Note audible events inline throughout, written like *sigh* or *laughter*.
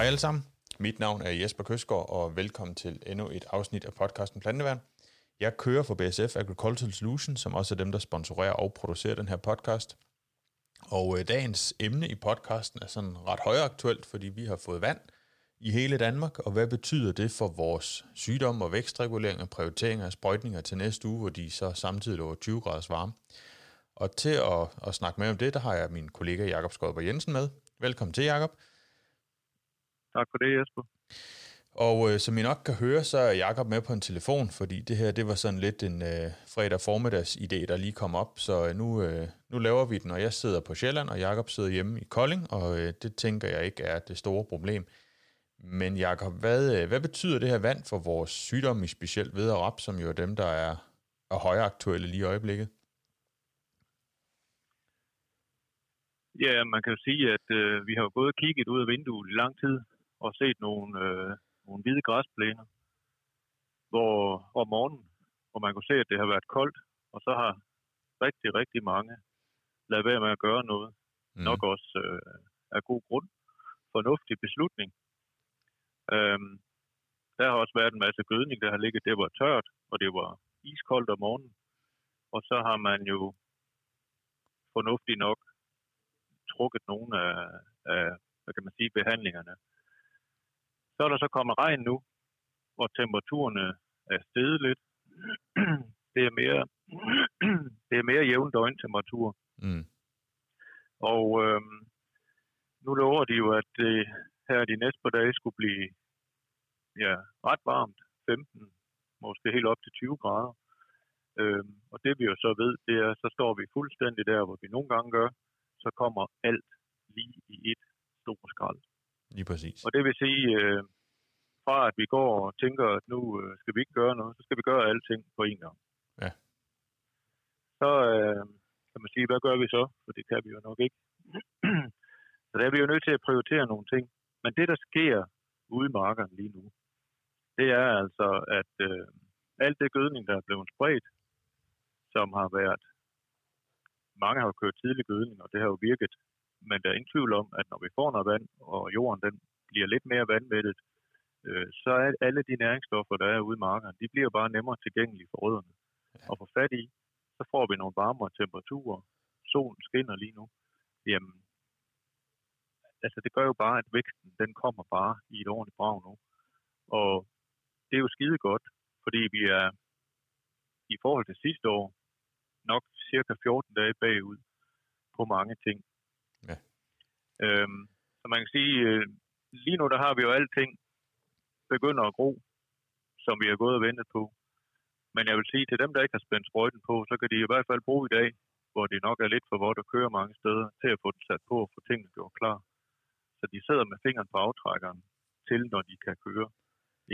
Hej alle sammen. Mit navn er Jesper Køsgaard, og velkommen til endnu et afsnit af podcasten Planteværn. Jeg kører for BSF Agricultural Solutions, som også er dem, der sponsorerer og producerer den her podcast. Og øh, dagens emne i podcasten er sådan ret højaktuelt, fordi vi har fået vand i hele Danmark, og hvad betyder det for vores sygdom og vækstregulering og prioritering af sprøjtninger til næste uge, hvor de så samtidig lover 20 graders varme. Og til at, at snakke med om det, der har jeg min kollega Jakob Skodberg Jensen med. Velkommen til, Jakob. Tak for det, Jesper. Og øh, som I nok kan høre, så er Jakob med på en telefon, fordi det her det var sådan lidt en øh, fredag formiddags idé, der lige kom op. Så øh, nu, øh, nu laver vi den, og jeg sidder på Sjælland, og Jakob sidder hjemme i Kolding, og øh, det tænker jeg ikke er det store problem. Men Jakob, hvad, øh, hvad betyder det her vand for vores sygdomme, specielt ved og rap, som jo er dem, der er, er højaktuelle lige i øjeblikket? Ja, man kan jo sige, at øh, vi har jo både kigget ud af vinduet i lang tid og set nogle, øh, nogle hvide græsplæner, hvor om morgenen, hvor man kunne se, at det har været koldt, og så har rigtig, rigtig mange lavet være med at gøre noget. Mm. Nok også øh, af god grund. Fornuftig beslutning. Øhm, der har også været en masse gødning, der har ligget, det var tørt, og det var iskoldt om morgenen. Og så har man jo fornuftigt nok trukket nogle af, af hvad kan man sige, behandlingerne. Så er der så kommet regn nu, hvor temperaturerne er steget lidt. *clears throat* det er mere, *clears throat* det er mere jævn døgntemperatur. Mm. Og øhm, nu lover de jo, at det her de næste par dage skulle blive ja, ret varmt. 15, måske helt op til 20 grader. Øhm, og det vi jo så ved, det er, så står vi fuldstændig der, hvor vi nogle gange gør, så kommer alt lige i et stort skrald. Lige præcis. Og det vil sige, øh, fra at vi går og tænker, at nu øh, skal vi ikke gøre noget, så skal vi gøre alting på en gang. Ja. Så øh, kan man sige, hvad gør vi så? For det kan vi jo nok ikke. *clears throat* så der er vi jo nødt til at prioritere nogle ting. Men det, der sker ude i markerne lige nu, det er altså, at øh, alt det gødning, der er blevet spredt, som har været mange har jo kørt tidlig gødning, og det har jo virket. Men der er ingen tvivl om, at når vi får noget vand, og jorden den bliver lidt mere vandmættet, øh, så er alle de næringsstoffer, der er ude i markerne, de bliver bare nemmere tilgængelige for rødderne. Ja. Og få fat i, så får vi nogle varmere temperaturer. Solen skinner lige nu. Jamen, altså det gør jo bare, at væksten, den kommer bare i et ordentligt brag nu. Og det er jo skide godt, fordi vi er i forhold til sidste år, nok cirka 14 dage bagud på mange ting. Ja. Øhm, så man kan sige, øh, lige nu der har vi jo alting begynder at gro, som vi har gået og ventet på. Men jeg vil sige, til dem, der ikke har spændt sprøjten på, så kan de i hvert fald bruge i dag, hvor det nok er lidt for vådt at køre mange steder, til at få den sat på og få tingene gjort klar. Så de sidder med fingeren på aftrækkeren til, når de kan køre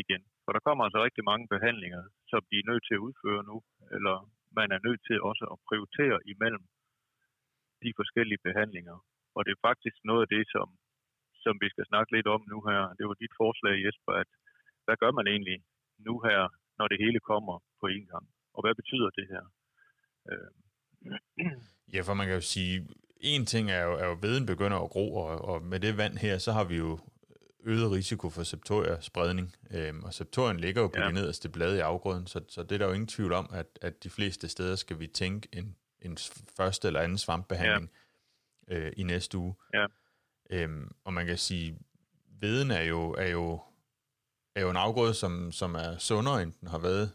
igen. For der kommer altså rigtig mange behandlinger, som de er nødt til at udføre nu, eller man er nødt til også at prioritere imellem de forskellige behandlinger. Og det er faktisk noget af det, som, som vi skal snakke lidt om nu her. Det var dit forslag, Jesper, at hvad gør man egentlig nu her, når det hele kommer på en gang? Og hvad betyder det her? Øh. Ja, for man kan jo sige, en ting er jo, er jo veden begynder at gro, og, og med det vand her, så har vi jo øget risiko for septoria-spredning. Øhm, og septorien ligger jo på ja. de nederste blade i afgrøden, så, så det er der jo ingen tvivl om, at, at de fleste steder skal vi tænke en, en første eller anden svampbehandling ja. Øh, i næste uge. Ja. Øhm, og man kan sige, veden er jo, er jo, er jo en afgrøde, som, som er sundere, end den har været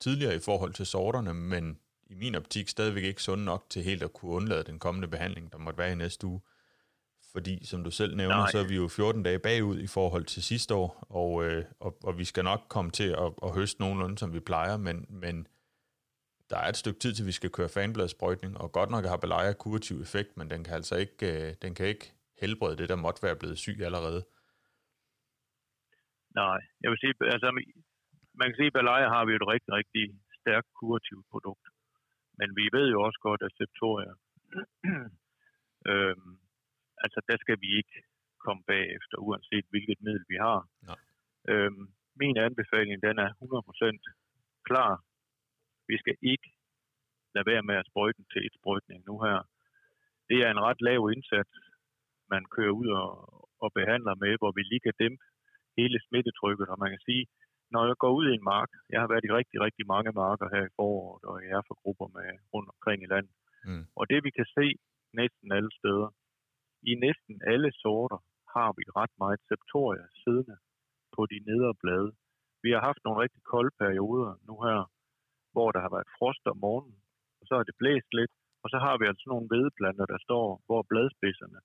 tidligere i forhold til sorterne, men i min optik stadigvæk ikke sund nok til helt at kunne undlade den kommende behandling, der måtte være i næste uge. Fordi, som du selv nævner, Nej. så er vi jo 14 dage bagud i forhold til sidste år, og, øh, og, og vi skal nok komme til at, at høste nogenlunde, som vi plejer, men, men der er et stykke tid, til vi skal køre fanbladsprøjtning, og godt nok har Balaya kurativ effekt, men den kan altså ikke, øh, den kan ikke helbrede det, der måtte være blevet syg allerede. Nej, jeg vil sige, altså, man kan sige, at Balaya har vi et rigtig, rigtig stærkt kurativt produkt. Men vi ved jo også godt, at Septoria, *clears throat* øhm, altså der skal vi ikke komme bagefter, uanset hvilket middel vi har. Nej. Øhm, min anbefaling, den er 100% klar. Vi skal ikke lade være med at sprøjte til et sprøjtning nu her. Det er en ret lav indsats, man kører ud og, og behandler med, hvor vi lige kan dæmpe hele smittetrykket. Og man kan sige, når jeg går ud i en mark, jeg har været i rigtig, rigtig mange marker her i foråret, og jeg er for grupper med rundt omkring i landet. Mm. Og det vi kan se næsten alle steder, i næsten alle sorter har vi ret meget septoria siddende på de nedre blade. Vi har haft nogle rigtig kolde perioder nu her, hvor der har været frost om morgenen, og så har det blæst lidt, og så har vi altså nogle vedplanter, der står, hvor bladspidserne,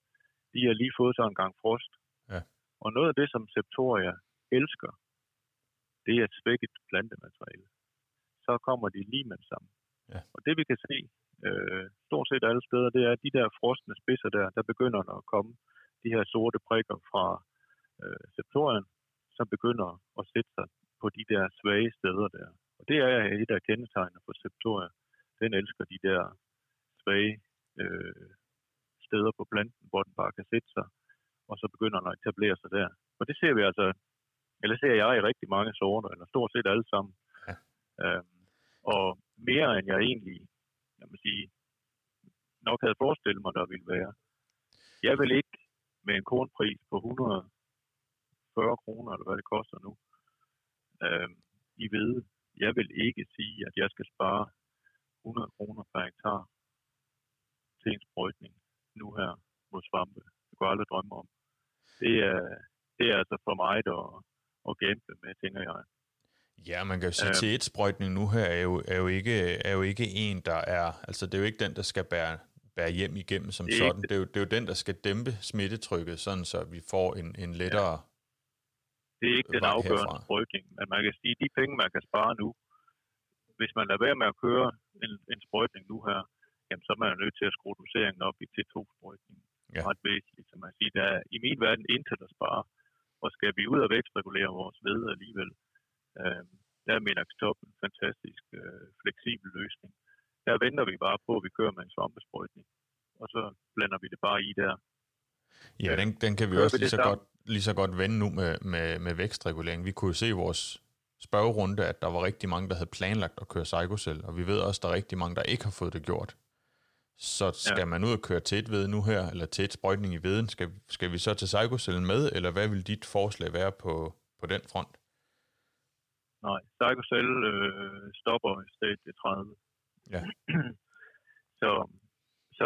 de har lige fået så en gang frost. Ja. Og noget af det, som Septoria elsker, det er et svækket plantemateriale. Så kommer de lige med sammen. Ja. Og det vi kan se øh, stort set alle steder, det er, at de der frostende spidser der, der begynder der at komme de her sorte prikker fra øh, septorien, som begynder at sætte sig på de der svage steder der. Og det er et af kendetegnene for septoria. Den elsker de der svage øh, steder på planten, hvor den bare kan sætte sig, og så begynder den at etablere sig der. Og det ser vi altså, eller ser jeg i rigtig mange sorter, eller stort set alle sammen. Ja. Øhm, og mere end jeg egentlig, jeg må sige, nok havde forestillet mig, der ville være. Jeg vil ikke med en kornpris på 140 kroner, eller hvad det koster nu, øhm, i ved, jeg vil ikke sige, at jeg skal spare 100 kroner per hektar til en sprøjtning nu her mod svampe. Det kunne jeg aldrig drømme om. Det er, det er altså for mig at, at gamble med, tænker jeg. Ja, man kan jo sige, at til et sprøjtning nu her er jo, er, jo ikke, er jo ikke en, der er... Altså, det er jo ikke den, der skal bære, bære hjem igennem som det sådan. Det er, jo, det er jo den, der skal dæmpe smittetrykket, sådan så vi får en, en lettere... Ja. Det er ikke den afgørende sprøjtning, men man kan sige, at de penge, man kan spare nu, hvis man lader være med at køre en, en sprøjtning nu her, jamen, så er man nødt til at skrue doseringen op i T2-sprøjtning. Ja. Ret væsentligt, så man siger, der er i min verden intet at spare. Og skal vi ud og vækstregulere vores ved alligevel, øh, der er Minaxtop en fantastisk øh, fleksibel løsning. Der venter vi bare på, at vi kører med en svampesprøjtning, og så blander vi det bare i der. Ja, den, den kan vi også lige så, godt, lige så godt vende nu med, med, med vækstregulering. Vi kunne jo se i vores spørgerunde, at der var rigtig mange, der havde planlagt at køre Psychocell, og vi ved også, at der er rigtig mange, der ikke har fået det gjort. Så skal ja. man ud og køre til et ved nu her, eller til et sprøjtning i veden, skal, skal vi så til Psychocellen med, eller hvad vil dit forslag være på, på den front? Nej, Psychocell øh, stopper i stadie 30. Ja. *clears throat* så, så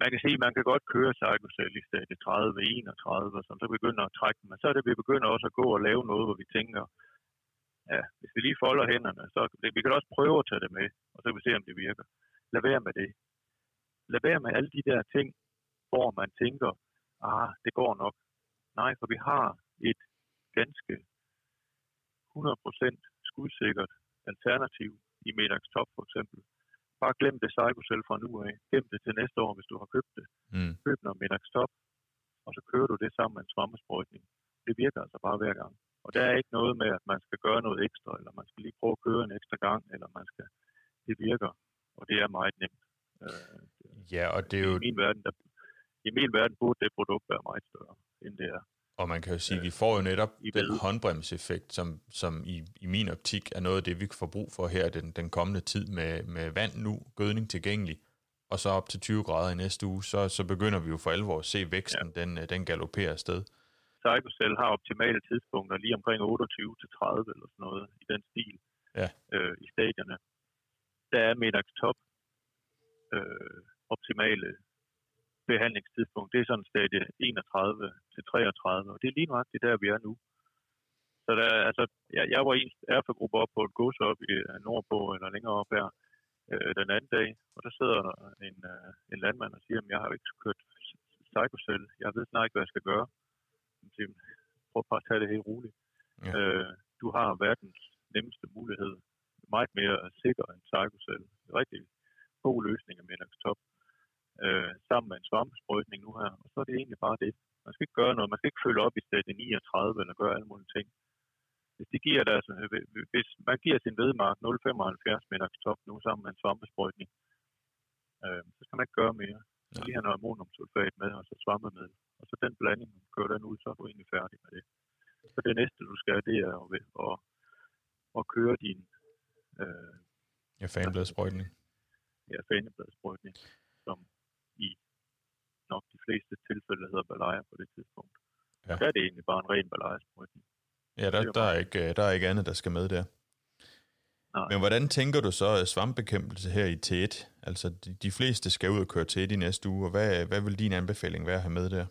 man kan sige, at man kan godt køre Psychocell i stedet 30, 31, og så begynder at trække men så er det, vi begynder også at gå og lave noget, hvor vi tænker, ja, hvis vi lige folder hænderne, så vi kan også prøve at tage det med, og så kan vi se, om det virker. Lad være med det lad være med alle de der ting, hvor man tænker, ah, det går nok. Nej, for vi har et ganske 100% skudsikkert alternativ i Medax Top for eksempel. Bare glem det Psychocell fra nu af. Gem det til næste år, hvis du har købt det. Mm. Køb noget Medax Top, og så kører du det sammen med en svammesprøjtning. Det virker altså bare hver gang. Og der er ikke noget med, at man skal gøre noget ekstra, eller man skal lige prøve at køre en ekstra gang, eller man skal... Det virker, og det er meget nemt. Øh, ja, og det er jo... I min verden, der, i min verden burde det produkt være meget større, end det er. Og man kan jo sige, at vi får jo netop den håndbremseffekt, som, som i, i min optik er noget af det, vi kan få brug for her den, den kommende tid med, med vand nu, gødning tilgængelig, og så op til 20 grader i næste uge, så, så begynder vi jo for alvor at se væksten, ja. den, den galopperer afsted. Cell har optimale tidspunkter lige omkring 28 til 30 eller sådan noget i den stil ja. øh, i stadierne. Der er Medax Top øh, optimale behandlingstidspunkt, det er sådan stadie 31 til 33, og det er lige nøjagtigt der, vi er nu. Så der, altså, jeg, jeg var i en erfagruppe op på et gods op i øh, nordpå, eller længere op her, øh, den anden dag, og der sidder en, øh, en landmand og siger, at jeg har ikke kørt psykocell, jeg ved snart ikke, hvad jeg skal gøre. Jeg siger, prøv bare at tage det helt roligt. Ja. Øh, du har verdens nemmeste mulighed, meget mere sikker end er rigtig god løsning af Top, øh, sammen med en svampesprøjtning nu her. Og så er det egentlig bare det. Man skal ikke gøre noget. Man skal ikke følge op i stadie 39 eller gøre alle mulige ting. Hvis, de giver deres, hvis man giver sin vedmark 0,75 top nu sammen med en svampesprøjtning, øh, så skal man ikke gøre mere. Så lige have noget ammoniumsulfat med, og så svampemiddel. Og så den blanding, kører den ud, så er du egentlig færdig med det. Så det næste, du skal, det er at, at, at køre din... Øh, ja, fanbladsprøjtning her fanebladsbrygning, som i nok de fleste tilfælde hedder Balaya på det tidspunkt. Ja. Der er det egentlig bare en ren ballagesprøjtning. Ja, der, der, er ikke, der er ikke andet, der skal med der. Nej. Men hvordan tænker du så svampebekæmpelse her i T1? Altså, de, de fleste skal ud og køre T1 i næste uge, og hvad, hvad vil din anbefaling være at have med der?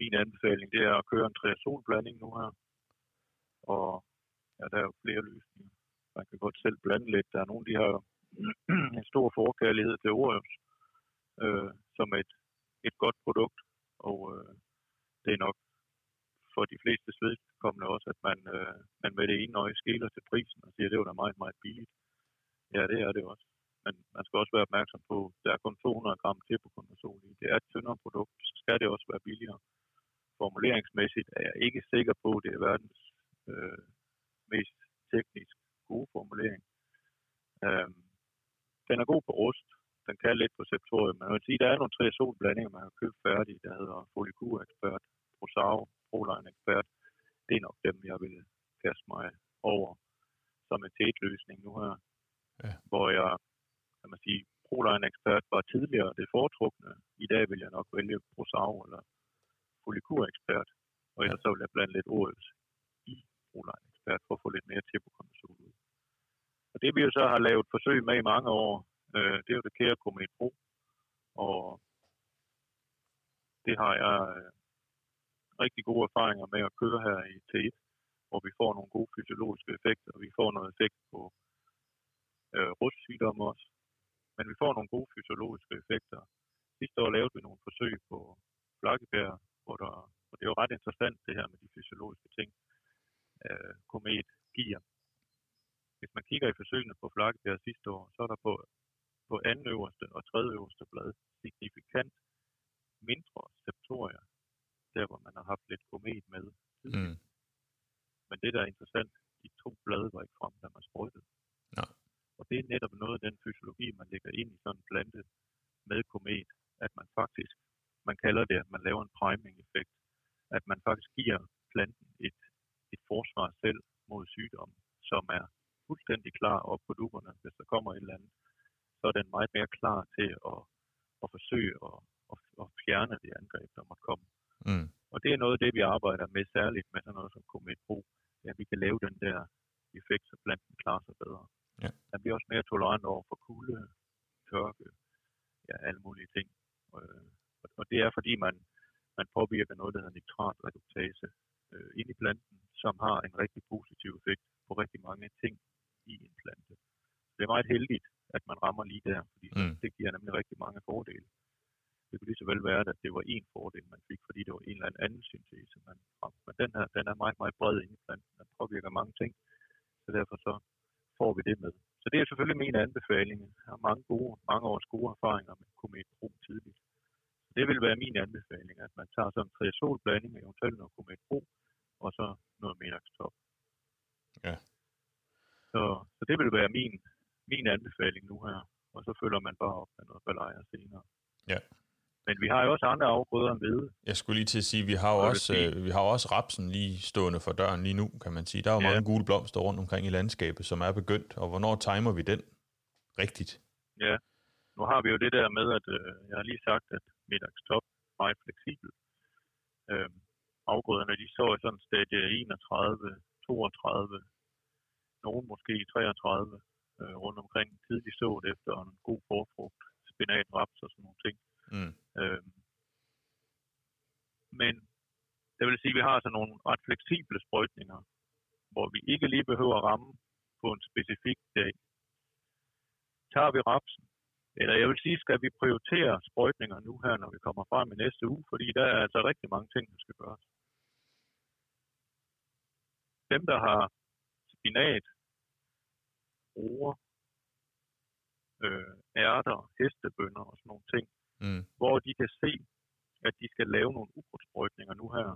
Min anbefaling, det er at køre en triazolblanding nu her. Og ja, der er jo flere løsninger. Man kan godt selv blande lidt. Der er nogle, de har *clears throat* en stor forkærlighed til Oreos, øh, som et, et godt produkt. Og øh, det er nok for de fleste vedkommende også, at man, øh, man med det ene øje skiller til prisen og siger, at det var da meget, meget billigt. Ja, det er det også. Men man skal også være opmærksom på, at der er kun 200 gram til på kondensol i. Det er et tyndere produkt, så skal det også være billigere. Formuleringsmæssigt er jeg ikke sikker på, at det er verdens øh, mest teknisk gode formulering. Øh, den er god på ost. Den kan lidt på septorium. Men jeg vil sige, at der er nogle tre solblandinger, man har købt færdige, der hedder Folikur Expert, Prosaro, Proline Expert. Det er nok dem, jeg vil kaste mig over som en tætløsning nu her. Ja. Hvor jeg, kan man sige, Proline Expert var tidligere det foretrukne. I dag vil jeg nok vælge Prosaro eller Folikur Expert. Og ellers så vil jeg blande lidt olie i Proline Expert for at få lidt mere til på ud. Og det vi jo så har lavet forsøg med i mange år, øh, det er jo det kære Comet Pro. Og det har jeg øh, rigtig gode erfaringer med at køre her i T1, hvor vi får nogle gode fysiologiske effekter, og vi får noget effekt på øh, rustsygdomme også. Men vi får nogle gode fysiologiske effekter. Sidste år lavede vi nogle forsøg på flakkebær, hvor, der, og det er jo ret interessant det her med de fysiologiske ting, øh, komet giver. Hvis man kigger i forsøgene på flakkebær sidste år, så er der på, på anden øverste og tredje øverste blad signifikant mindre septorier der hvor man har haft lidt komet med. Mm. Men det, der er interessant, de to blade var ikke frem, da man sprøjtede. Ja. Og det er netop noget af den fysiologi, man lægger ind i sådan en plante med komet, at man faktisk, man kalder det, at man laver en priming-effekt, at man faktisk giver planten et, et forsvar selv mod sygdom, som er fuldstændig klar op på duberne, hvis der kommer et eller andet, så er den meget mere klar til at, at forsøge at, at, at fjerne det angreb, der måtte komme. Mm. Og det er noget af det, vi arbejder med særligt med sådan noget som Comet Pro, at vi kan lave den der effekt, så planten klarer sig bedre. Ja. Den bliver også mere tolerant over for kulde, tørke, ja, alle mulige ting. Øh, og det er fordi, man, man påvirker noget, der hedder nitratreduktase øh, ind i planten, som har en rigtig positiv effekt på rigtig mange ting i en plante. Det er meget heldigt, at man rammer lige der, fordi mm. det giver nemlig rigtig mange fordele. Det kunne lige så vel være, at det var en fordel, man fik, fordi det var en eller anden syntese, man frem. Men den her, den er meget, meget bred inde i planten. Den påvirker mange ting, så derfor så får vi det med. Så det er selvfølgelig min anbefaling. Jeg har mange, gode, mange års gode erfaringer med Pro tidligt. Så det vil være min anbefaling, at man tager sådan en triazolblanding, eventuelt noget Pro, og så noget Medax Top. Ja. Så, så det vil være min, min anbefaling nu her, og så følger man bare op med noget balajer senere. Ja. Men vi har jo også andre afgrøder end hvede. Jeg skulle lige til at sige, at vi har jo også, øh, vi har også rapsen lige stående for døren lige nu, kan man sige. Der er jo ja. mange gule blomster rundt omkring i landskabet, som er begyndt. Og hvornår timer vi den rigtigt? Ja, nu har vi jo det der med, at øh, jeg har lige sagt, at middagstop er meget fleksibel. Øh, afgrøderne, de så i sådan stadie 31, 32, nogen måske 33 øh, rundt omkring tidlig sået efter en god forfrugt, spinat, raps og sådan nogle ting. Mm. Øh, men det vil sige, at vi har altså nogle ret fleksible sprøjtninger, hvor vi ikke lige behøver at ramme på en specifik dag. Tager vi rapsen, eller jeg vil sige, skal vi prioritere sprøjtninger nu her, når vi kommer frem i næste uge, fordi der er altså rigtig mange ting, der skal gøres. Dem, der har spinat, roer, øh, ærter, hestebønder og sådan nogle ting, mm. hvor de kan se, at de skal lave nogle ukrudtsprøjtninger nu her,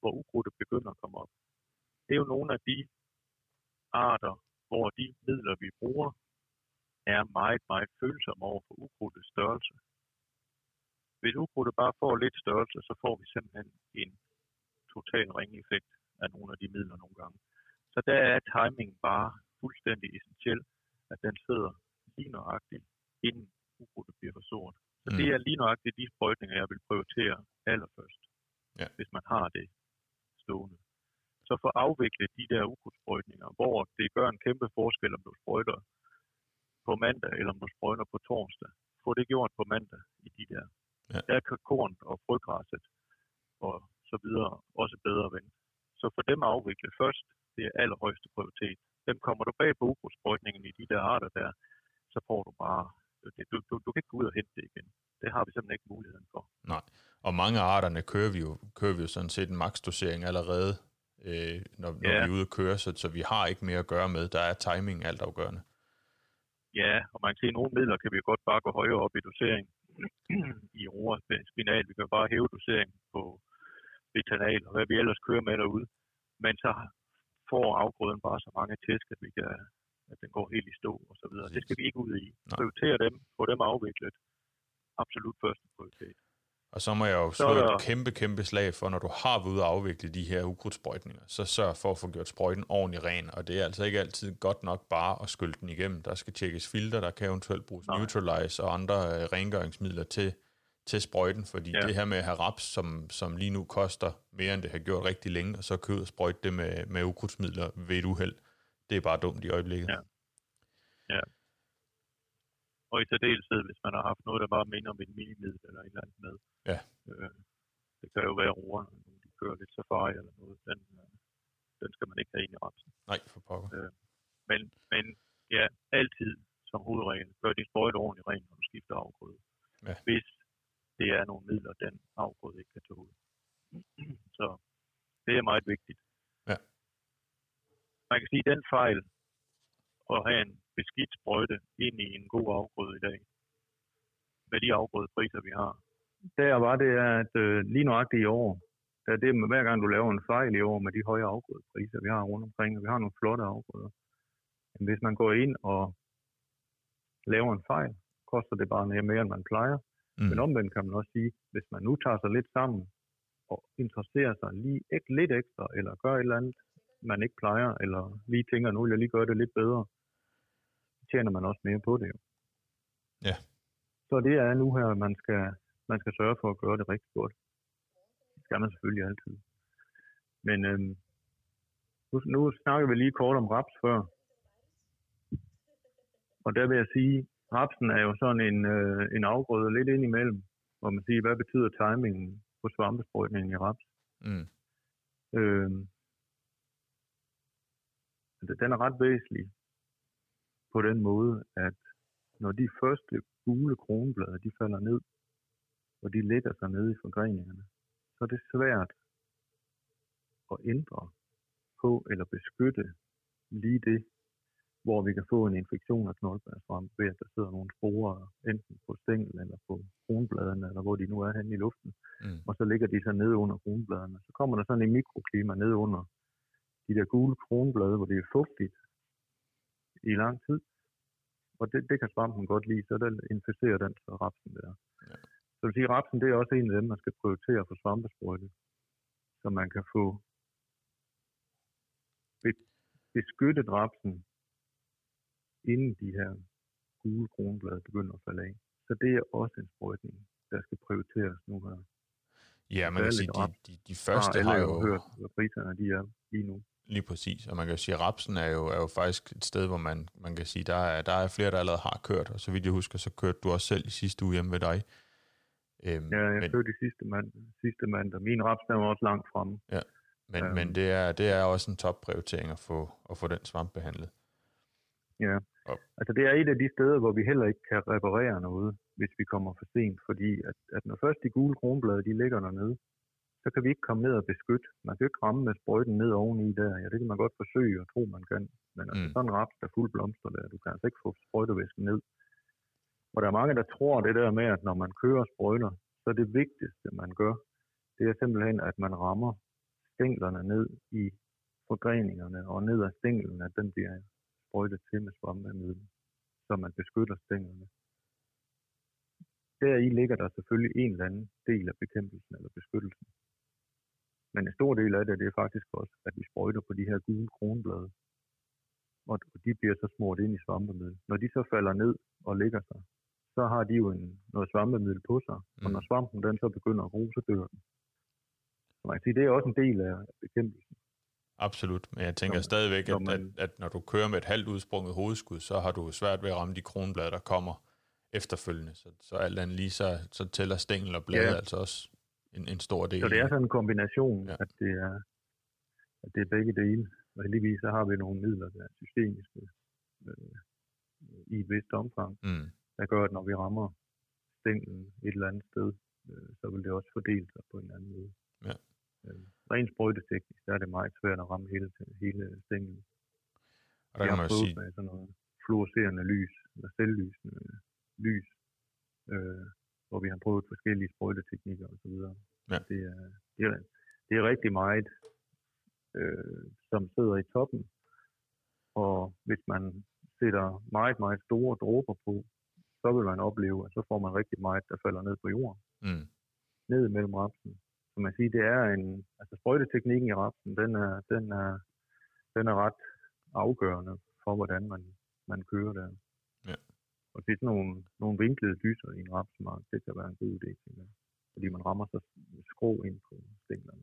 hvor ukrudtet begynder at komme op. Det er jo nogle af de arter, hvor de midler, vi bruger, er meget, meget følsomme over for ukrudtets størrelse. Hvis ukrudtet bare får lidt størrelse, så får vi simpelthen en total ringeffekt af nogle af de midler nogle gange. Så der er timing bare fuldstændig essentiel, at den sidder lige nøjagtigt, inden ukrudtet bliver for stort. Så Så det er lige nøjagtigt de sprøjtninger, jeg vil prioritere allerførst, Ja. hvis man har det stående. Så for at afvikle de der ukrudtsprøjtninger, hvor det gør en kæmpe forskel, om du sprøjter på mandag, eller om du sprøjter på torsdag. Få det gjort på mandag i de der. Ja. Der kan korn og frøgræsset og så videre også bedre ven. Så for dem at afvikle først, det er allerhøjeste prioritet. Dem kommer du bag på ukrudtsprøjtningen i de der arter der, så får du bare, det, du, du, du kan ikke gå ud og hente det igen. Det har vi simpelthen ikke muligheden for. Nej. Og mange af arterne kører vi jo, kører vi jo sådan set en maksdosering allerede, øh, når, når Ja. vi er ude at køre, så, så vi har ikke mere at gøre med. Der er timing altafgørende. Ja, og man kan se, at nogle midler kan vi godt bare gå højere op i dosering i roer, spinal. Vi kan bare hæve doseringen på betanal og hvad vi ellers kører med derude. Men så får afgrøden bare så mange tæsk, at, vi kan, at den går helt i stå og så videre. Det skal vi ikke ud i. Prioritere dem, få dem afviklet. Absolut første prioritet. Og så må jeg jo Så slå er et der- kæmpe, kæmpe slag for, når du har været ude at afvikle de her ukrudtsprøjtninger, så sørg for at få gjort sprøjten ordentligt ren. Og det er altså ikke altid godt nok bare at skylle den igennem. Der skal tjekkes filter, der kan eventuelt bruges Nej. Neutralize og andre øh, rengøringsmidler til, til sprøjten, fordi Ja. det her med at have raps, som, som lige nu koster mere, end det har gjort rigtig længe, og så købe og sprøjte det med, med ukrudtsmidler ved et uheld, det er bare dumt i øjeblikket. Ja. Og i særdeleshed, hvis man har haft noget, der bare minder om et minimiddel eller et eller andet med. Ja. Øh, det kan jo være roer, når de kører lidt safari eller noget. Den, øh, den skal man ikke have ind i rapsen. Nej, for pokker. Men, men ja, altid som hovedregel, gør din sprøjte ordentligt ren, når du skifter afgrøde. Ja. Hvis det er nogle midler, den afgrøde ikke kan tåle. *clears throat* Så det er meget vigtigt. Ja. Man kan sige, at den fejl at have en beskidt sprøjte ind i en god afgrøde i dag, med de afgrødepriser, vi har. Der var det, at øh, lige nøjagtigt i år, der er det med hver gang du laver en fejl i år med de høje afgrødepriser, vi har rundt omkring, og vi har nogle flotte afgrøder. Men hvis man går ind og laver en fejl, koster det bare mere end man plejer. Mm. Men omvendt kan man også sige, hvis man nu tager sig lidt sammen og interesserer sig lige ikke lidt ekstra, eller gør et eller andet, man ikke plejer, eller lige tænker, nu vil jeg lige gøre det lidt bedre, så tjener man også mere på det. Jo. Ja. Så det er nu her, man skal, man skal sørge for at gøre det rigtig godt. Det skal man selvfølgelig altid. Men øhm, nu, nu snakker vi lige kort om raps før. Og der vil jeg sige, rapsen er jo sådan en, øh, en afgrøde lidt ind imellem, hvor man siger, hvad betyder timingen på svampesprøjtningen i raps? Mm. Øh, den er ret væsentlig på den måde, at når de første gule kronblade, de falder ned, og de ligger sig nede i forgreningerne, så er det svært at ændre på eller beskytte lige det, hvor vi kan få en infektion af knoldbærsvamp ved, at der sidder nogle sporer enten på stængel eller på kronbladene, eller hvor de nu er henne i luften Mm. og så ligger de så nede under kronbladene. Så kommer der sådan en mikroklima ned under de der gule kronblade, hvor det er fugtigt i lang tid. Og det, det kan svampen godt lide, så den inficerer den så rapsen der. Ja. Så vil sige, rapsen det er også en af dem, man skal prioritere for svampesprøjte, så man kan få be- beskyttet rapsen, inden de her gule kronblade begynder at falde af. Så det er også en sprøjtning, der skal prioriteres nu her. Ja, man kan sige, de, de, de første alle har jo hørt, hvad priserne de er lige nu. Lige præcis, og man kan jo sige, at rapsen er jo, er jo faktisk et sted, hvor man, man kan sige, der er, der er flere, der allerede har kørt, og så vidt jeg husker, så kørte du også selv i sidste uge hjemme ved dig. Øhm, Ja, jeg men, kørte de sidste, mand, sidste mandag. Min raps den var også langt fremme. men, øhm. men det, er, det er også en topprioritering at få, at få den svamp behandlet. Ja. Og- Altså det er et af de steder, hvor vi heller ikke kan reparere noget, hvis vi kommer for sent. Fordi at, at når først de gule kronblade de ligger dernede, så kan vi ikke komme ned og beskytte. Man kan ikke ramme med sprøjten ned oveni der. Ja, det kan man godt forsøge og tro, man kan. Men altså Mm. sådan en raps, der er fuld blomster der, du kan altså ikke få sprøjtevæsken ned. Og der er mange, der tror det der med, at når man kører sprøjter, så er det vigtigste, man gør, det er simpelthen, at man rammer stænglerne ned i forgreningerne og ned ad stænglen, at den bliver sprøjtet til med svampemiddel, så man beskytter stænglerne. Deri ligger der selvfølgelig en eller anden del af bekæmpelsen eller beskyttelsen. Men en stor del af det, det er faktisk også, at vi sprøjter på de her gule kronblade. Og de bliver så smurt ind i svampemiddel. Når de så falder ned og ligger sig, så har de jo en, noget svampemiddel på sig, mm. og Mm. når svampen den så begynder at gro, så dør den. Så man kan sige, det er også en del af bekæmpelsen. Absolut, men jeg tænker Når- stadigvæk, når at, man- at, at når du kører med et halvt udsprunget hovedskud, så har du svært ved at ramme de kronblade, der kommer efterfølgende. Så, så alt andet lige, så, så tæller stængel og blade Ja. altså også en, en stor del. Så det er sådan en kombination, ja. at, det er, at det er begge dele. Og heldigvis så har vi nogle midler, der er systemiske øh, i et vist omfang, Mm. der gør, at når vi rammer stænglen et eller andet sted, øh, så vil det også fordele sig på en anden måde. Ja. Øh, rent sprøjteteknisk, der er det meget svært at ramme hele, hele stænglen. Og der kan man jo sige, med sådan noget fluorescerende lys, eller selvlysende lys, øh, hvor vi har prøvet forskellige sprøjteteknikker osv. Ja. Det, er, det, er, det er rigtig meget, øh, som sidder i toppen, og hvis man sætter meget, meget store dråber på, så vil man opleve, at så får man rigtig meget, der falder ned på jorden, mm, ned mellem rapsen. Så man siger, det er en, altså sprøjteteknikken i rapsen, den er, den er, den er ret afgørende for, hvordan man, man kører der. Ja. Og det er sådan nogle, nogle vinklede dyser i en rapsmark, det kan være en god idé, tænker jeg. Fordi man rammer så skrå ind på stænglerne.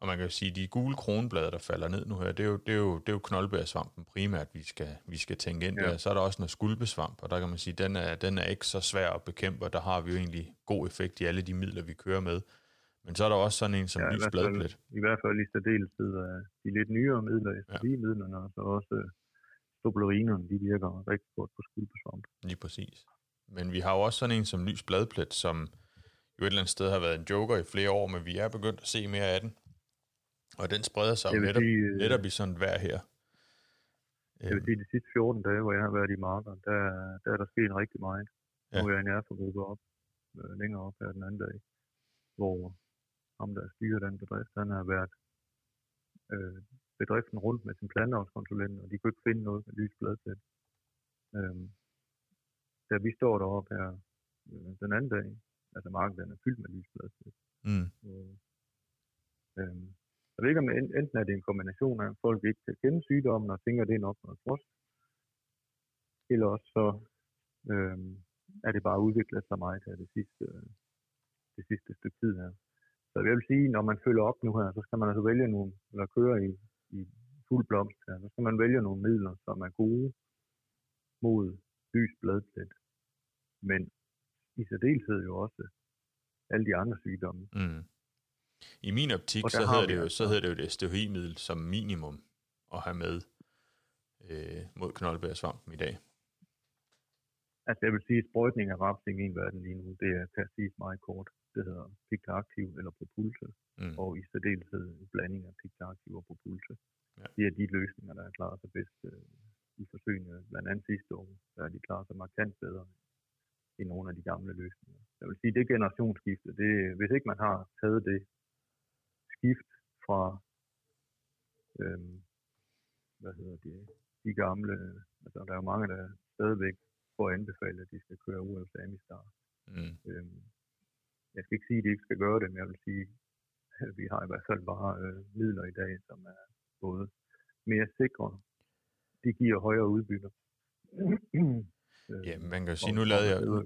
og man kan jo sige, de gule kronblade, der falder ned nu her, det er jo, det er jo, det er jo knoldbærsvampen primært, vi skal, vi skal tænke ind Ja. der. Så er der også noget skulpesvamp, og der kan man sige, den er, den er ikke så svær at bekæmpe, og der har vi jo egentlig god effekt i alle de midler, vi kører med. Men så er der også sådan en som Ja, ja, i lys hvert fald- bladplet. I hvert fald i særdeleshed af de lidt nyere midler, SSI-midlerne, og så også øh, stoblerinerne, de virker rigtig godt på skuldbesvamp. Lige præcis. Men vi har jo også sådan en som lys bladplet, som jo et eller andet sted har været en joker i flere år, men vi er begyndt at se mere af den. Og den spreder sig jo netop, sige, øh, netop i sådan et vejr her. Jeg vil sige, de sidste 14 dage, hvor jeg har været i marker, der, der er der sket rigtig meget. Ja. Ja. Nu er jeg i en erfagruppe op, øh, længere op her den anden dag, hvor ham, der styrer den bedrift, han har været øh, bedriften rundt med sin planteavlskonsulent, og de kunne ikke finde noget med lys bladplet. Øhm, da vi står deroppe her øh, den anden dag, altså marken den er fyldt med lys bladplet. Mm. Øh, øhm, jeg ved ikke, om en- enten er det en kombination af, at folk ikke kan kende sygdommen og tænker, at det er nok noget frost, eller også så øhm, er det bare udviklet sig meget her det sidste, det sidste stykke tid her. Så jeg vil sige, når man følger op nu her, så skal man altså vælge nogle, eller køre i, i fuld blomst her, så skal man vælge nogle midler, som er gode mod lys bladplet. Men i særdeleshed jo også alle de andre sygdomme. Mm. I min optik, der så hedder, det jo, altså- så hedder det jo et STHI-middel som minimum at have med øh, mod knoldbærsvampen i dag. Altså jeg vil sige, at sprøjtning af raps i verden lige nu, det er, kan siges meget kort. Det hedder Picta-aktiv eller Propulse, Mm. og i særdeleshed en blanding af Picta-aktiv og Propulse. Ja. Det er de løsninger, der er klaret sig bedst øh, i forsøgene, blandt andet sidste år, der er de klaret sig markant bedre end nogle af de gamle løsninger. Jeg vil sige, det generationsskifte, det, hvis ikke man har taget det skift fra, øhm, hvad hedder det, de gamle, altså der er jo mange, der stadigvæk får anbefalet, at de skal køre UFS Amistar. Mm. Øhm, jeg skal ikke sige, at de ikke skal gøre det, men jeg vil sige, at vi har i hvert fald bare øh, midler i dag, som er både mere sikre, de giver højere udbytter. *clears throat* Øh, Ja, man kan jo sige, nu lavede, jeg, nu,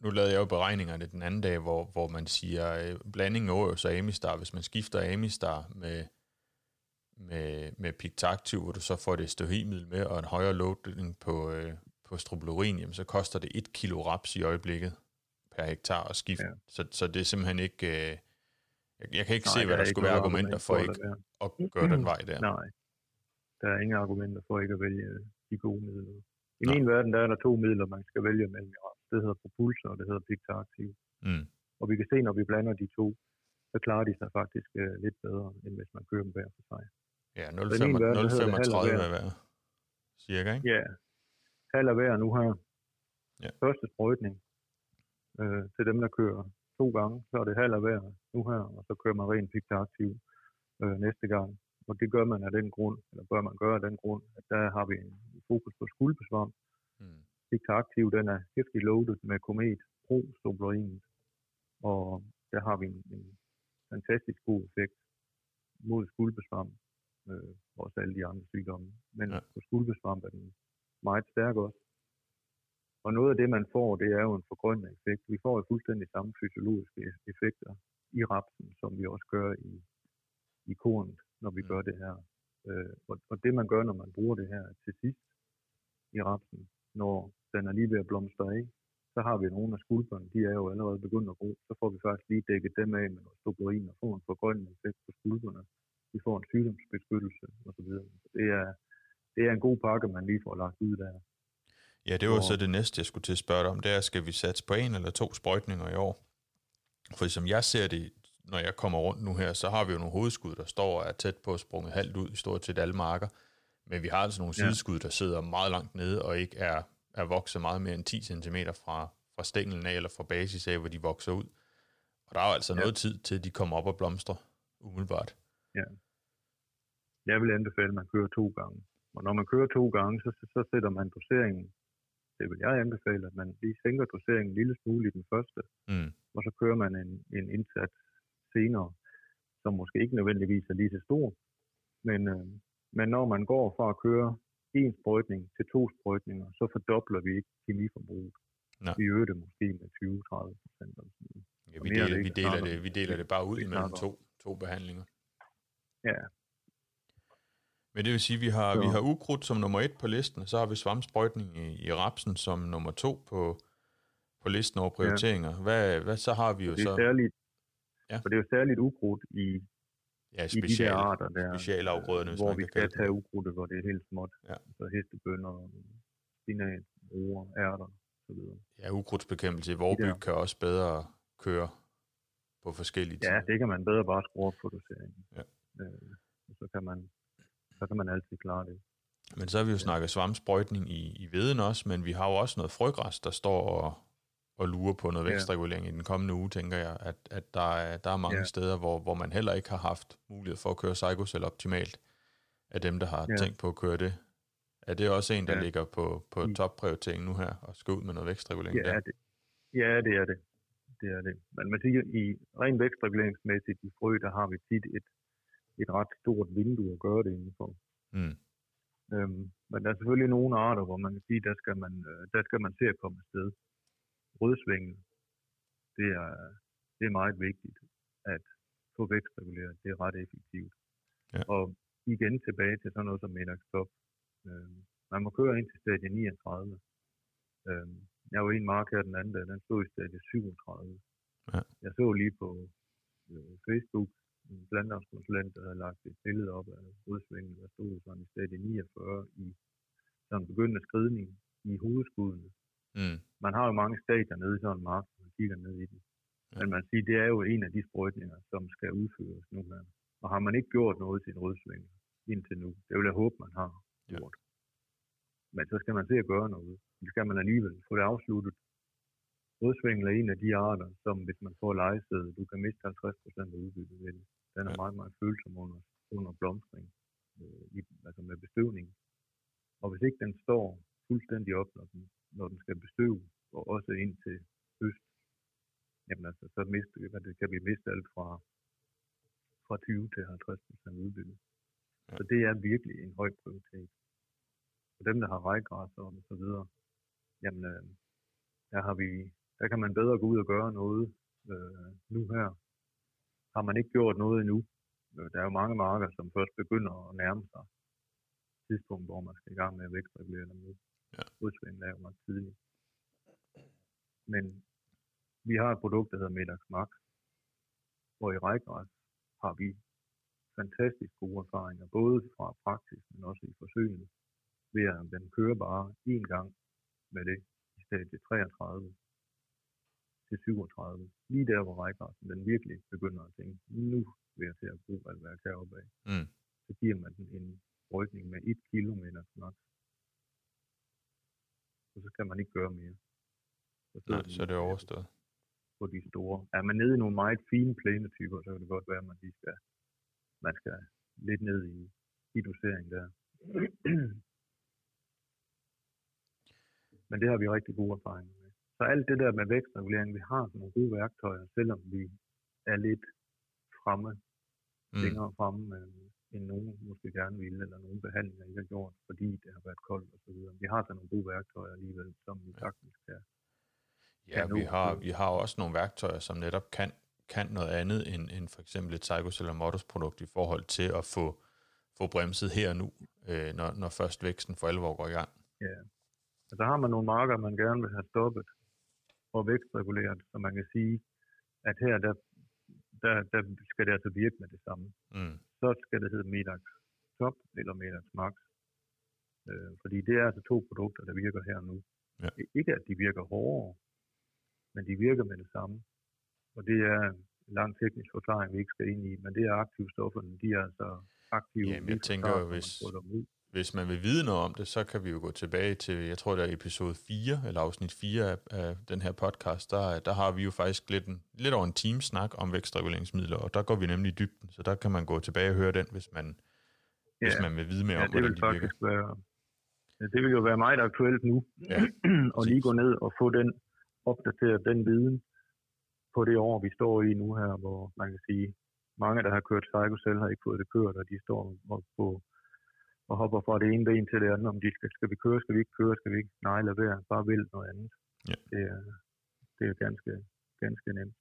nu lavede jeg jo beregningerne den anden dag, hvor, hvor man siger, øh, blandingen Oreos og Amistar, hvis man skifter Amistar med, med, med Pictaktiv, hvor du så får det STHI-middel med, og en højere loading på, øh, på strobilurin, jamen, så koster det 1 kilo raps i øjeblikket per hektar at skifte. Ja. Så, så det er simpelthen ikke... Øh, jeg, jeg kan ikke Nej, se, hvad er der skulle være argumenter argument for ikke at gøre den vej der. Nej, der er ingen argumenter for ikke at vælge de gode midler. I Nej. min verden, der er der to midler, man skal vælge mellem. Det hedder Propulse, og det hedder Picta-aktiv. Mm. Og vi kan se, når vi blander de to, så klarer de sig faktisk øh, lidt bedre, end hvis man kører dem hver for sig. Ja, i min verden, der hedder det 0,35 halv er hver. Cirka, ikke? Ja, halv hver nu her. Ja. Første sprøjtning øh, til dem, der kører to gange, så er det halv af hver nu her, og så kører man rent Picta-aktiv øh, næste gang. Og det gør man af den grund, eller bør man gøre af den grund, at der har vi en fokus på skuldbesvarm. Mm. Picta-aktiv, den er hæftigt loaded med Komet Pro og der har vi en, en fantastisk god effekt mod skuldbesvamp, øh, også alle de andre sygdomme. Men Ja. på skuldbesvamp er den meget stærk også. Og noget af det, man får, det er jo en forgrønnende effekt. Vi får jo fuldstændig samme fysiologiske effekter i rapsen, som vi også gør i, i kornet, når vi mm. gør det her. Øh, og, og det man gør, når man bruger det her til sidst i rapsen, når den er lige ved at blomstre af, så har vi nogle af skulperne, de er jo allerede begyndt at gro, så får vi faktisk lige dækket dem af med noget stoperin og får en forgrønnende effekt på skulperne. Vi får en sygdomsbeskyttelse osv. Det er, det er en god pakke, man lige får lagt ud der. Ja, det var så det næste, jeg skulle til at spørge dig om. Det er, skal vi satse på en eller to sprøjtninger i år? For som jeg ser det, når jeg kommer rundt nu her, så har vi jo nogle hovedskud, der står og er tæt på sprunget halvt ud i stort set alle marker. Men vi har altså nogle ja. sideskud, der sidder meget langt nede og ikke er, er vokset meget mere end 10 cm fra, fra stænglen af eller fra basis af, hvor de vokser ud. Og der er jo altså ja. noget tid til, de kommer op og blomstrer umiddelbart. Ja. Jeg vil anbefale, at man kører to gange. Og når man kører to gange, så, så, så sætter man doseringen det vil jeg anbefale, at man lige sænker doseringen en lille smule i den første, mm. og så kører man en, en indsats senere, som måske ikke nødvendigvis er lige så stor, men, øh, men når man går fra at køre en sprøjtning til to sprøjtninger, så fordobler vi ikke kemiforbruget. Nej. Vi øger det måske med 20-30 procent. Ja, vi, deler, det, vi, deler det, vi deler det bare ud imellem to, to behandlinger. Ja, men det vil sige, at vi har, vi har ukrudt som nummer et på listen, så har vi svampsprøjtning i, i rapsen som nummer to på, på listen over prioriteringer. Ja. Hvad, hvad så har vi jo det er så? Særligt, ja. For det er jo særligt ukrudt i, ja, speciale, i de der arter der, specialafgrøderne, hvor vi skal tage ukrudtet, hvor det er helt småt. Ja. Så hestebønder, spinat, roer, ærter osv. Ja, ukrudtsbekæmpelse i Vorbyg kan også bedre køre på forskellige Ja, det kan man bedre bare skrue op på doseringen. Ja. Øh, så kan man så kan man altid klare det. Men så har vi jo snakket svampsprøjtning i, i veden også, men vi har jo også noget frøgræs, der står og, og lurer på noget vækstregulering ja. i den kommende uge, tænker jeg, at, at der, er, der er mange ja. steder, hvor, hvor man heller ikke har haft mulighed for at køre Psychocell optimalt, af dem, der har ja. tænkt på at køre det. Er det også en, der ja. ligger på, på mm. topprioritering nu her, og skal ud med noget vækstregulering ja, der? Det, ja, det er det. Det er det. Men man siger, i ren vækstreguleringsmæssigt i frø, der har vi tit et et ret stort vindue at gøre det indenfor. Mm. Øhm, men der er selvfølgelig nogle arter, hvor man kan sige, der skal man, øh, der skal man se at komme afsted. Rødsvingen, det er, det er meget vigtigt at få vækstreguleret. Det er ret effektivt. Ja. Og igen tilbage til sådan noget som middagsstop. Øhm, man må køre ind til stadie 39. Øhm, jeg var i en mark her den anden dag, den stod i stadie 37. Ja. Jeg så lige på øh, Facebook, en planteavnskonsulent, der havde lagt et billede op af udsvingen, der stod sådan i stadie 49 i sådan begyndende skridning i hovedskuddene. Mm. Man har jo mange stadier nede i sådan en mark, man kigger ned i den. Ja. Men man siger, det er jo en af de sprøjtninger, som skal udføres nu her. Og har man ikke gjort noget til en rødsving indtil nu, det vil jeg håbe, man har gjort. Ja. Men så skal man se at gøre noget. Det skal man alligevel få det afsluttet Rødsvingel er en af de arter, som hvis man får lejested, du kan miste 50% af udbyttet ved det. Den er ja. meget, meget følsom under, under blomstring, øh, i, altså med bestøvning. Og hvis ikke den står fuldstændig op, når den, når den skal bestøve, og også ind til høst, jamen altså, så miste, det kan vi miste alt fra, fra 20 til 50% udbytte. Ja. Så det er virkelig en høj prioritet. For dem, der har rejgræs og så videre, jamen, øh, der har vi der kan man bedre gå ud og gøre noget øh, nu her. Har man ikke gjort noget endnu, øh, der er jo mange marker, som først begynder at nærme sig tidspunkt, hvor man skal i gang med at vækstregulere dem nu. Ja. Udsvingen er jo meget tidligt. Men vi har et produkt, der hedder Medax Max, hvor i rækgræs har vi fantastisk gode erfaringer, både fra praksis, men også i forsøgene, ved at den kører bare én gang med det i stadie 33, til 37. Lige der, hvor rækkeretten den virkelig begynder at tænke, nu vil jeg til at bruge alt, hvad jeg kan op af. Mm. Så giver man den en rykning med 1 km max. Og så kan man ikke gøre mere. Så, Nej, så er det overstået. På de store. Er man nede i nogle meget fine plænetyper, så kan det godt være, at man lige skal, man skal lidt ned i, i dosering der. *clears throat* Men det har vi rigtig gode erfaringer så alt det der med vækstregulering, vi har nogle gode værktøjer, selvom vi er lidt fremme, mm. længere fremme. end nogen måske gerne ville, eller nogle behandlinger, I har gjort, fordi det har været koldt og så videre. Vi har så nogle gode værktøjer alligevel, som vi sagtens kan. Ja, vi har, vi har også nogle værktøjer, som netop kan, kan noget andet end, end for eksempel et Psychos eller Modus produkt i forhold til at få, få bremset her og nu, øh, når, når først væksten for alvor går i gang. Ja. Og så har man nogle marker, man gerne vil have stoppet og vækstreguleret, så man kan sige, at her der, der, der skal det altså virke med det samme. Mm. Så skal det hedde Medax Top eller Medax Max. Øh, fordi det er altså to produkter, der virker her nu. Ja. Ikke at de virker hårdere, men de virker med det samme. Og det er en lang teknisk forklaring, vi ikke skal ind i, men det er aktive stofferne, de er altså aktive. Jamen, jeg tænker, hvis- får dem ud. Hvis man vil vide noget om det, så kan vi jo gå tilbage til, jeg tror det er episode 4, eller afsnit 4 af, af den her podcast, der, der har vi jo faktisk lidt, en, lidt over en time snak om vækstreguleringsmidler, og der går vi nemlig i dybden, så der kan man gå tilbage og høre den, hvis man, ja. hvis man vil vide mere ja, om, det hvordan vil de virker. være, ja, det vil jo være meget aktuelt nu, Ja, *clears throat* og lige gå ned og få den opdateret den viden på det år, vi står i nu her, hvor man kan sige, mange, der har kørt Psychocell, har ikke fået det kørt, og de står på, og hopper fra det ene ben til det andet, om de skal, skal vi køre, skal vi ikke køre, skal vi ikke, nej, lad være, bare vælg noget andet. Ja. Det, er, det er ganske, ganske nemt.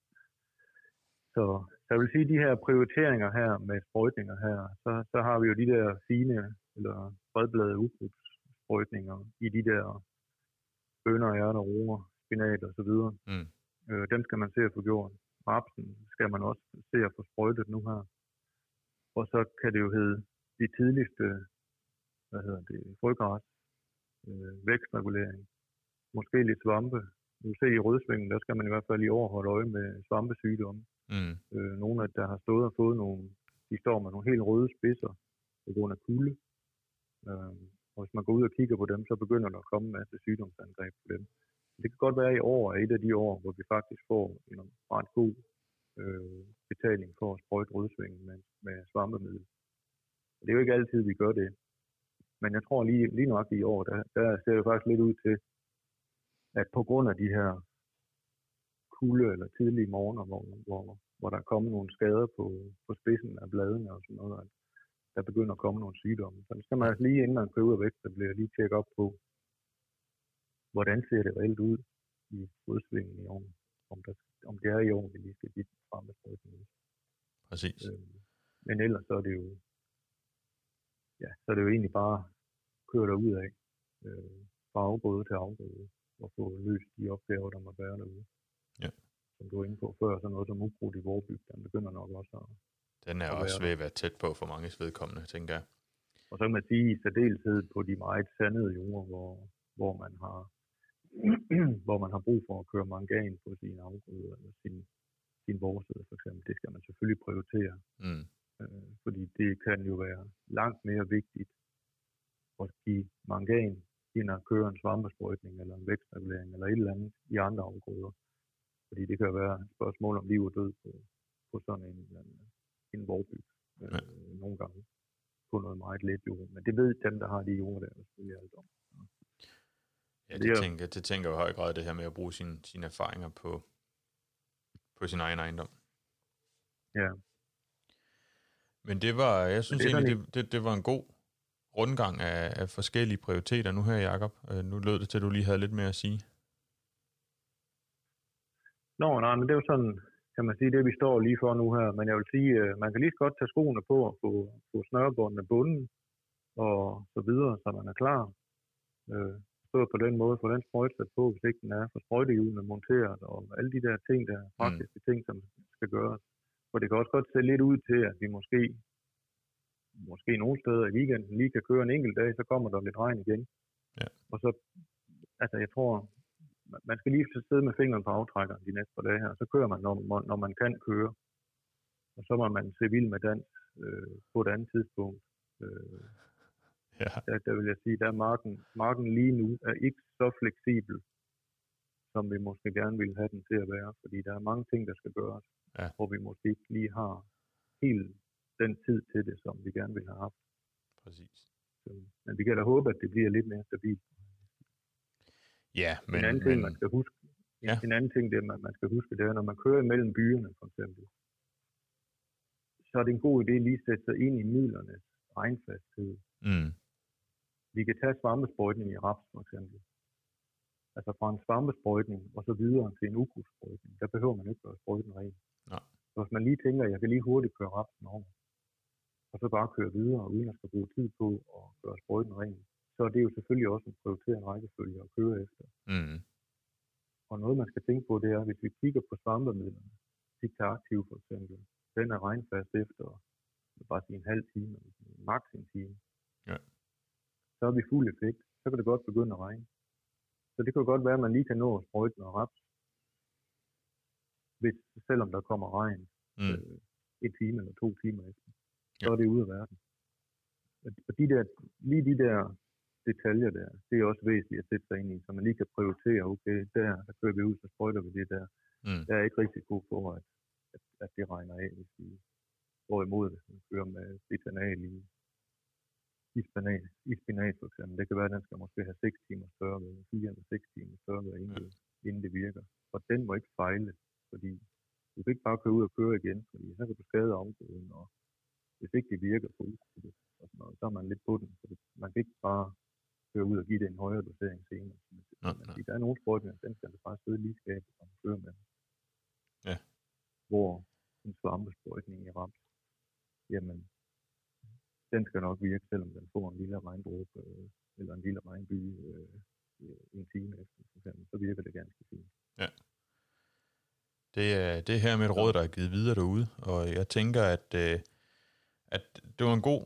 Så, så jeg vil sige, de her prioriteringer her med sprøjtninger her, så, så har vi jo de der fine, eller bredbladede ukrudtssprøjtninger i de der bønner, ærter, roer, spinat og så videre. Mm. Øh, dem skal man se at få gjort. Rapsen skal man også se at få sprøjtet nu her. Og så kan det jo hedde de tidligste, hvad hedder det, frøgræs, øh, vækstregulering, måske lidt svampe. Du kan se i rødsvingen, der skal man i hvert fald i år holde øje med svampesygdomme. Mm. Øh, nogle af der har stået og fået nogle, de står med nogle helt røde spidser på grund af kulde. Øh, og hvis man går ud og kigger på dem, så begynder der at komme en masse sygdomsangreb på dem. Det kan godt være, at i år er et af de år, hvor vi faktisk får en ret god øh, betaling for at sprøjte rødsvingen med, med svampemiddel. Og det er jo ikke altid, vi gør det. Men jeg tror lige, lige nok i år, der, der ser det faktisk lidt ud til, at på grund af de her kulde eller tidlige morgener, hvor, hvor, hvor der er kommet nogle skader på, på spidsen af bladene og sådan noget, at der begynder at komme nogle sygdomme. Så det skal man altså lige inden man køber væk, der bliver lige tjekke op på, hvordan ser det reelt ud i udsvingen i år. Om, der, om det er i år, vi lige skal give frem med sprøjtningen. Præcis. Øh, men ellers så er det jo, ja, så er det jo egentlig bare køre derud af, øh, fra afgrøde til afgrøde, og få løst de opgaver, der må være derude. Ja. Som du var inde på før, så noget som ukrudt i Vorbyg, den begynder nok også at... Den er at også ved at være tæt på for mange vedkommende, tænker jeg. Og så kan man sige i særdeleshed på de meget sandede jorder, hvor, hvor man har *clears throat* hvor man har brug for at køre mangan på sine afgrøder, eller sin, sin vorsæde for eksempel, det skal man selvfølgelig prioritere. Mm. Øh, fordi det kan jo være langt mere vigtigt at give mangan, end at køre en svampesprøjtning eller en vækstregulering eller et eller andet i andre afgrøder. Fordi det kan være et spørgsmål om liv og død på, på sådan en, en, en vorbyg øh, Ja. nogle gange på noget meget let jord. Men det ved dem, der har de jord der, selvfølgelig alt om. Ja, Det det, er- tænker, det tænker jeg i høj grad det her med at bruge sine, sine erfaringer på, på sin egen ejendom. Ja. Men det var, jeg synes det egentlig, det, det, det var en god rundgang af, af forskellige prioriteter nu her, Jacob. Øh, Nu lød det til, at du lige havde lidt mere at sige. Nå, nej, men det er jo sådan, kan man sige, det vi står lige for nu her. Men jeg vil sige, øh, man kan lige så godt tage skoene på og få, få snørebåndene bunden og så videre, så man er klar. Øh, stå på den måde, få den sprøjt sat på, hvis ikke den er, for sprøjtehjulene monteret og alle de der ting, der praktiske mm. ting, som skal gøres. For det kan også godt se lidt ud til, at vi måske, måske nogle steder i weekenden lige kan køre en enkelt dag, så kommer der lidt regn igen. Ja. Og så, altså jeg tror, man- man skal lige sidde med fingeren på aftrækkeren de næste par dage her, så kører man, når, når- når man kan køre. Og så må man se vild med dans øh, på et andet tidspunkt. Øh, Ja, der, der vil jeg sige, der er marken, marken lige nu er ikke så fleksibel, som vi måske gerne ville have den til at være, fordi der er mange ting, der skal gøres, Ja. hvor vi måske ikke lige har helt den tid til det, som vi gerne ville have haft. præcis. Så, men vi kan da håbe, at det bliver lidt mere stabilt. Ja, Men, en anden ting, men man skal huske, Ja. en anden ting, det man, man skal huske, det er, når man kører imellem byerne, for eksempel, så er det en god idé lige at sætte sig ind i midlernes regnfasthed. Mm. Vi kan tage svampesprøjtning i raps for eksempel. Altså fra en svampesprøjtning og så videre til en ukrudtsprøjtning. Der behøver man ikke gøre sprøjten ren. Hvis man lige tænker, at jeg kan lige hurtigt køre rapsen over, og så bare køre videre, uden at skal bruge tid på at gøre sprøjten ren, så er det jo selvfølgelig også en prioriteret rækkefølge at køre efter. Mm. Og noget, man skal tænke på, det er, hvis vi kigger på svampemidlerne, Aktiv for eksempel, den er regnfast efter bare sige en halv time, maks en time. Ja. Så er vi fuld effekt. Så kan det godt begynde at regne. Så det kan godt være, at man lige kan nå at sprøjte noget raps, hvis, selvom der kommer regn Mm. øh, en time eller to timer efter. Så Ja. er det ude af verden. Og de der, lige de der detaljer der, det er også væsentligt at sætte sig ind i, så man lige kan prioritere, okay, der, der kører vi ud, så sprøjter vi det der. Mm. Der er ikke risiko for, at, at, at det regner af, hvis vi Hvorimod, hvis man kører med bitanal i, i, spinat, i spinat for eksempel, det kan være, at den skal måske have 6 timer større ved, 4 eller 6 timer større inden, det, inden det virker. Og den må ikke fejle, fordi du kan ikke bare køre ud og køre igen, fordi så kan du skade områden, og hvis ikke det virker på udkrudtet, og sådan noget, så er man lidt på den. Så det, man kan ikke bare køre ud og give det en højere dosering senere. Nej, nej. Der er nogle sprøjtninger, den skal det bare sidde lige skabet, når man kører med den. Ja. Hvor en svampesprøjtning i raps, jamen, den skal nok virke, selvom den får en lille regndråbe øh, eller en lille regnby øh, øh, en time efter, for eksempel, så virker det ganske fint. Det er, det er her med et råd, der er givet videre derude, og jeg tænker, at, øh, at det var en god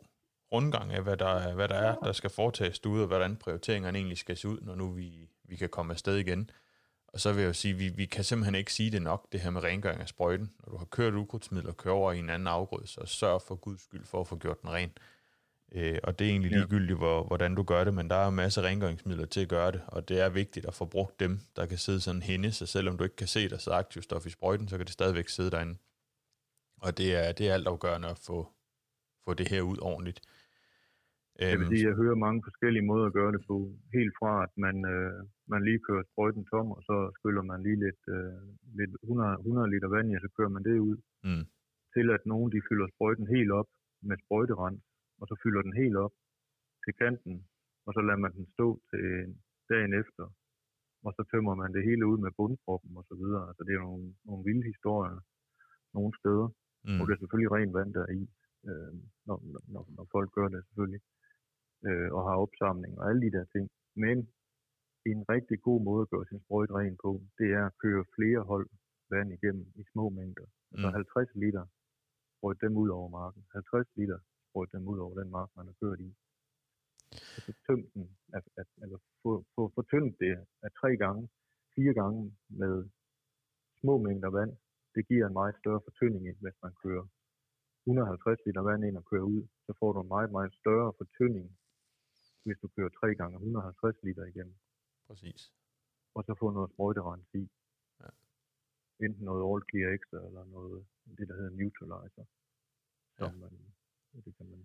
rundgang af, hvad der, hvad der er, der skal foretages derude, og hvordan prioriteringerne egentlig skal se ud, når nu vi, vi kan komme afsted igen. Og så vil jeg jo sige, at vi, vi kan simpelthen ikke sige det nok, det her med rengøring af sprøjten. Når du har kørt ukrudtsmiddel og kører over i en anden afgrøde, så sørg for guds skyld for at få gjort den ren. Øh, og det er egentlig ligegyldigt, hvor, hvordan du gør det, men der er en masse rengøringsmidler til at gøre det, og det er vigtigt at få brugt dem, der kan sidde sådan henne, så selvom du ikke kan se, der sidder aktivstof i sprøjten, så kan det stadigvæk sidde derinde. Og det er, det er alt afgørende at få, få det her ud ordentligt. Jeg vil Øhm, sige, jeg hører mange forskellige måder at gøre det på. Helt fra, at man, øh, man lige kører sprøjten tom, og så skyller man lige lidt, øh, lidt 100, 100 liter vand i, og så kører man det ud. Mm. Til at nogen de fylder sprøjten helt op med sprøjterand, og så fylder den helt op til kanten, og så lader man den stå til dagen efter. Og så tømmer man det hele ud med bundproppen og så videre. Altså det er nogle, nogle vilde historier nogle steder. mm. Og det er selvfølgelig rent vand der er i, øh, når, når, når folk gør det selvfølgelig, øh, og har opsamling og alle de der ting. Men en rigtig god måde at gøre sin sprøjt ren på, det er at køre flere hold vand igennem i små mængder. Altså Mm. 50 liter, sprøjt dem ud over marken. 50 liter, sprøjt dem ud over den mark, man har kørt i. Og så tøm den, at, at, eller få, få, få tømt det af tre gange, fire gange med små mængder vand, det giver en meget større fortynding, end hvis man kører 150 liter vand ind og kører ud. Så får du en meget, meget større fortynding, hvis du kører 3 gange 150 liter igennem. Præcis. Og så få noget sprøjterens i. Ja. Enten noget All Clear Extra, eller noget, det der hedder Neutralizer. Som Ja. man, det kan man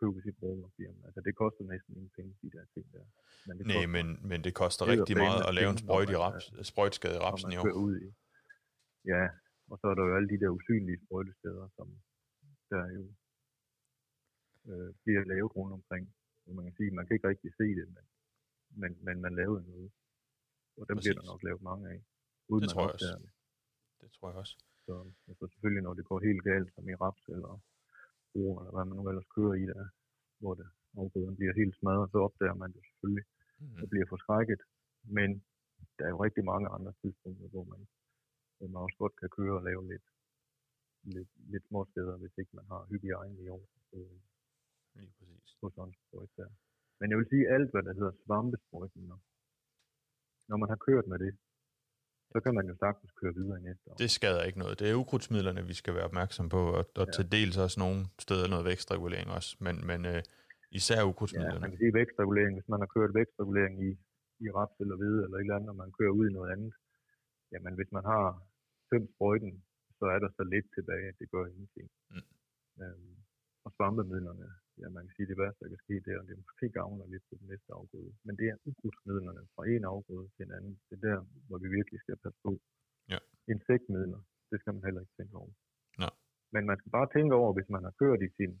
køber sit brugerfirma. Altså det koster næsten ingen penge, de der ting der. Men det Nej, koster, men, men det koster Det rigtig meget at lave en sprøjt i man raps, sprøjtskade i rapsen man jo. kører ud i. Ja, og så er der jo alle de der usynlige sprøjtesteder, som der jo øh, bliver lavet rundt omkring. Og man kan sige, man kan ikke rigtig se det, men, men, men man laver noget. Og dem bliver der Præcis. nok lavet mange af. Uden Det man tror jeg også. Det. Det tror jeg også. Så, så selvfølgelig, når det går helt galt, som i raps eller ord, eller hvad man nu ellers kører i der, hvor det afgrøden bliver helt smadret, så opdager man det selvfølgelig Mm. og bliver forskrækket. Men der er jo rigtig mange andre tidspunkter, hvor man, hvor man også godt kan køre og lave lidt, lidt, lidt små steder, hvis ikke man har hygiejne i år øh, Lige præcis. på sådan sprøjt der. Men jeg vil sige, alt hvad der hedder svampesprøjtninger, når man har kørt med det, så kan man jo sagtens køre videre i næste år. Det skader ikke noget. Det er ukrudtsmidlerne, vi skal være opmærksom på, og, og Ja. til dels også nogle steder noget vækstregulering også, men, men øh, især Ja, ukrudtsmidlerne. man kan sige vækstregulering. Hvis man har kørt vækstregulering i, i raps eller hvede eller et eller andet, og man kører ud i noget andet, jamen hvis man har tømt sprøjten, så er der så lidt tilbage, at det gør ingenting. Mm. Øhm, og svampemidlerne, ja man kan sige, det værste, der kan ske, det er, at det måske gavner lidt på den næste afgrøde. Men det er ukrudtsmidlerne fra en afgrøde til en anden. Det er der, hvor vi virkelig skal passe på. Ja. Insektmidler, det skal man heller ikke tænke over. Men man skal bare tænke over, hvis man har kørt i sin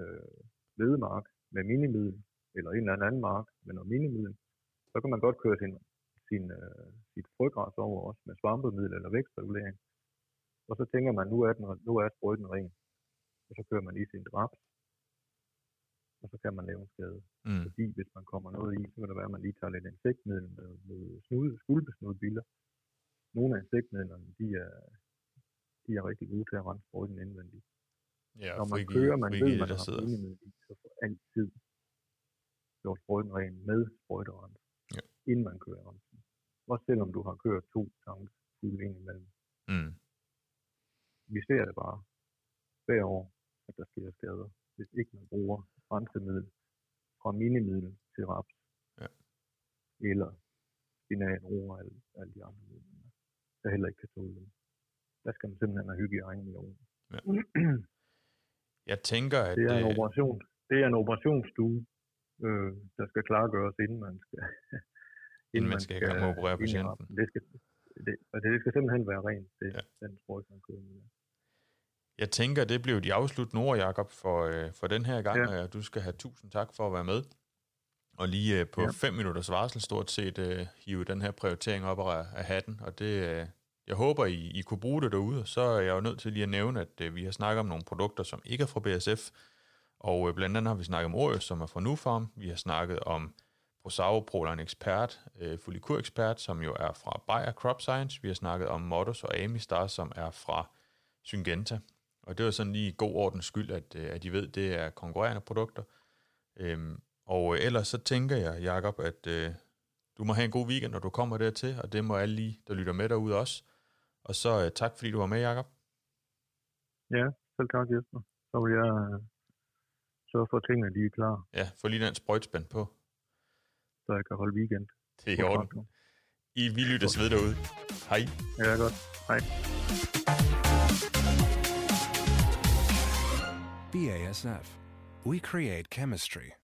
øh, vedemark med minimiddel, eller en eller anden mark med noget minimiddel, så kan man godt køre sin, sin, øh, sit frøgræs over også med svampemiddel eller vækstregulering. Og så tænker man, nu er, den, nu er sprøjten ren. Og så kører man i sin draps, og så kan man lave en skade. Mm. Fordi hvis man kommer noget i, så kan det være, at man lige tager lidt insektmiddel med, med snude, skulpesnudbiller. Nogle af insektmidlerne, de er, de er rigtig gode til at rense sprøjten indvendigt. Ja, Når man frigive- kører, man frigive ved, man der har sidder. i, så får altid gjort sprøjten ren med sprøjterens, Ja. inden man kører rensen. Også selvom du har kørt to tanke fulde ind imellem. Mm. Vi ser det bare hver år, at der sker skader, hvis ikke man bruger rensemiddel fra minimiddel til raps. Ja. Eller spinat, roer og alle, alle de andre midler, der heller ikke kan tåle dem. Der skal man simpelthen have hygiejne i orden. Ja. *clears throat* Jeg tænker, at... Det er en operation. Det er en operationsstue, øh, der skal klargøres, inden man skal, Inden man skal med at operere patienten. Det skal, det, og det skal simpelthen være rent, det, ja. den sprøjt, man kører med. Jeg tænker, det blev de afsluttende ord, Jacob, for, øh, for den her gang, Ja. og du skal have tusind tak for at være med. Og lige øh, på Ja. fem minutters varsel stort set øh, hive den her prioritering op af, af hatten, og det, øh, jeg håber, I, I kunne bruge det derude. Så er jeg jo nødt til lige at nævne, at øh, vi har snakket om nogle produkter, som ikke er fra BSF, og øh, blandt andet har vi snakket om Orius, som er fra Nufarm. Vi har snakket om Prosaro Proline Expert, øh, Folikur Expert, som jo er fra Bayer Crop Science. Vi har snakket om Modus og Amistar, som er fra Syngenta. Og det var sådan lige i god ordens skyld, at, øh, at I ved, det er konkurrerende produkter. Øhm, og øh, ellers så tænker jeg, Jakob, at øh, du må have en god weekend, når du kommer dertil, og det må alle lige, der lytter med derude også. Og så øh, tak, fordi du var med, Jakob. Ja, selv tak Jesper. Så vil jeg øh, sørge for, at tingene de er klar, Ja, få lige den sprøjtspand på. så jeg kan holde weekend. Det er i orden. I vi lyttes ved derude. Hej. Ja, godt. Hej. BASF. We create chemistry.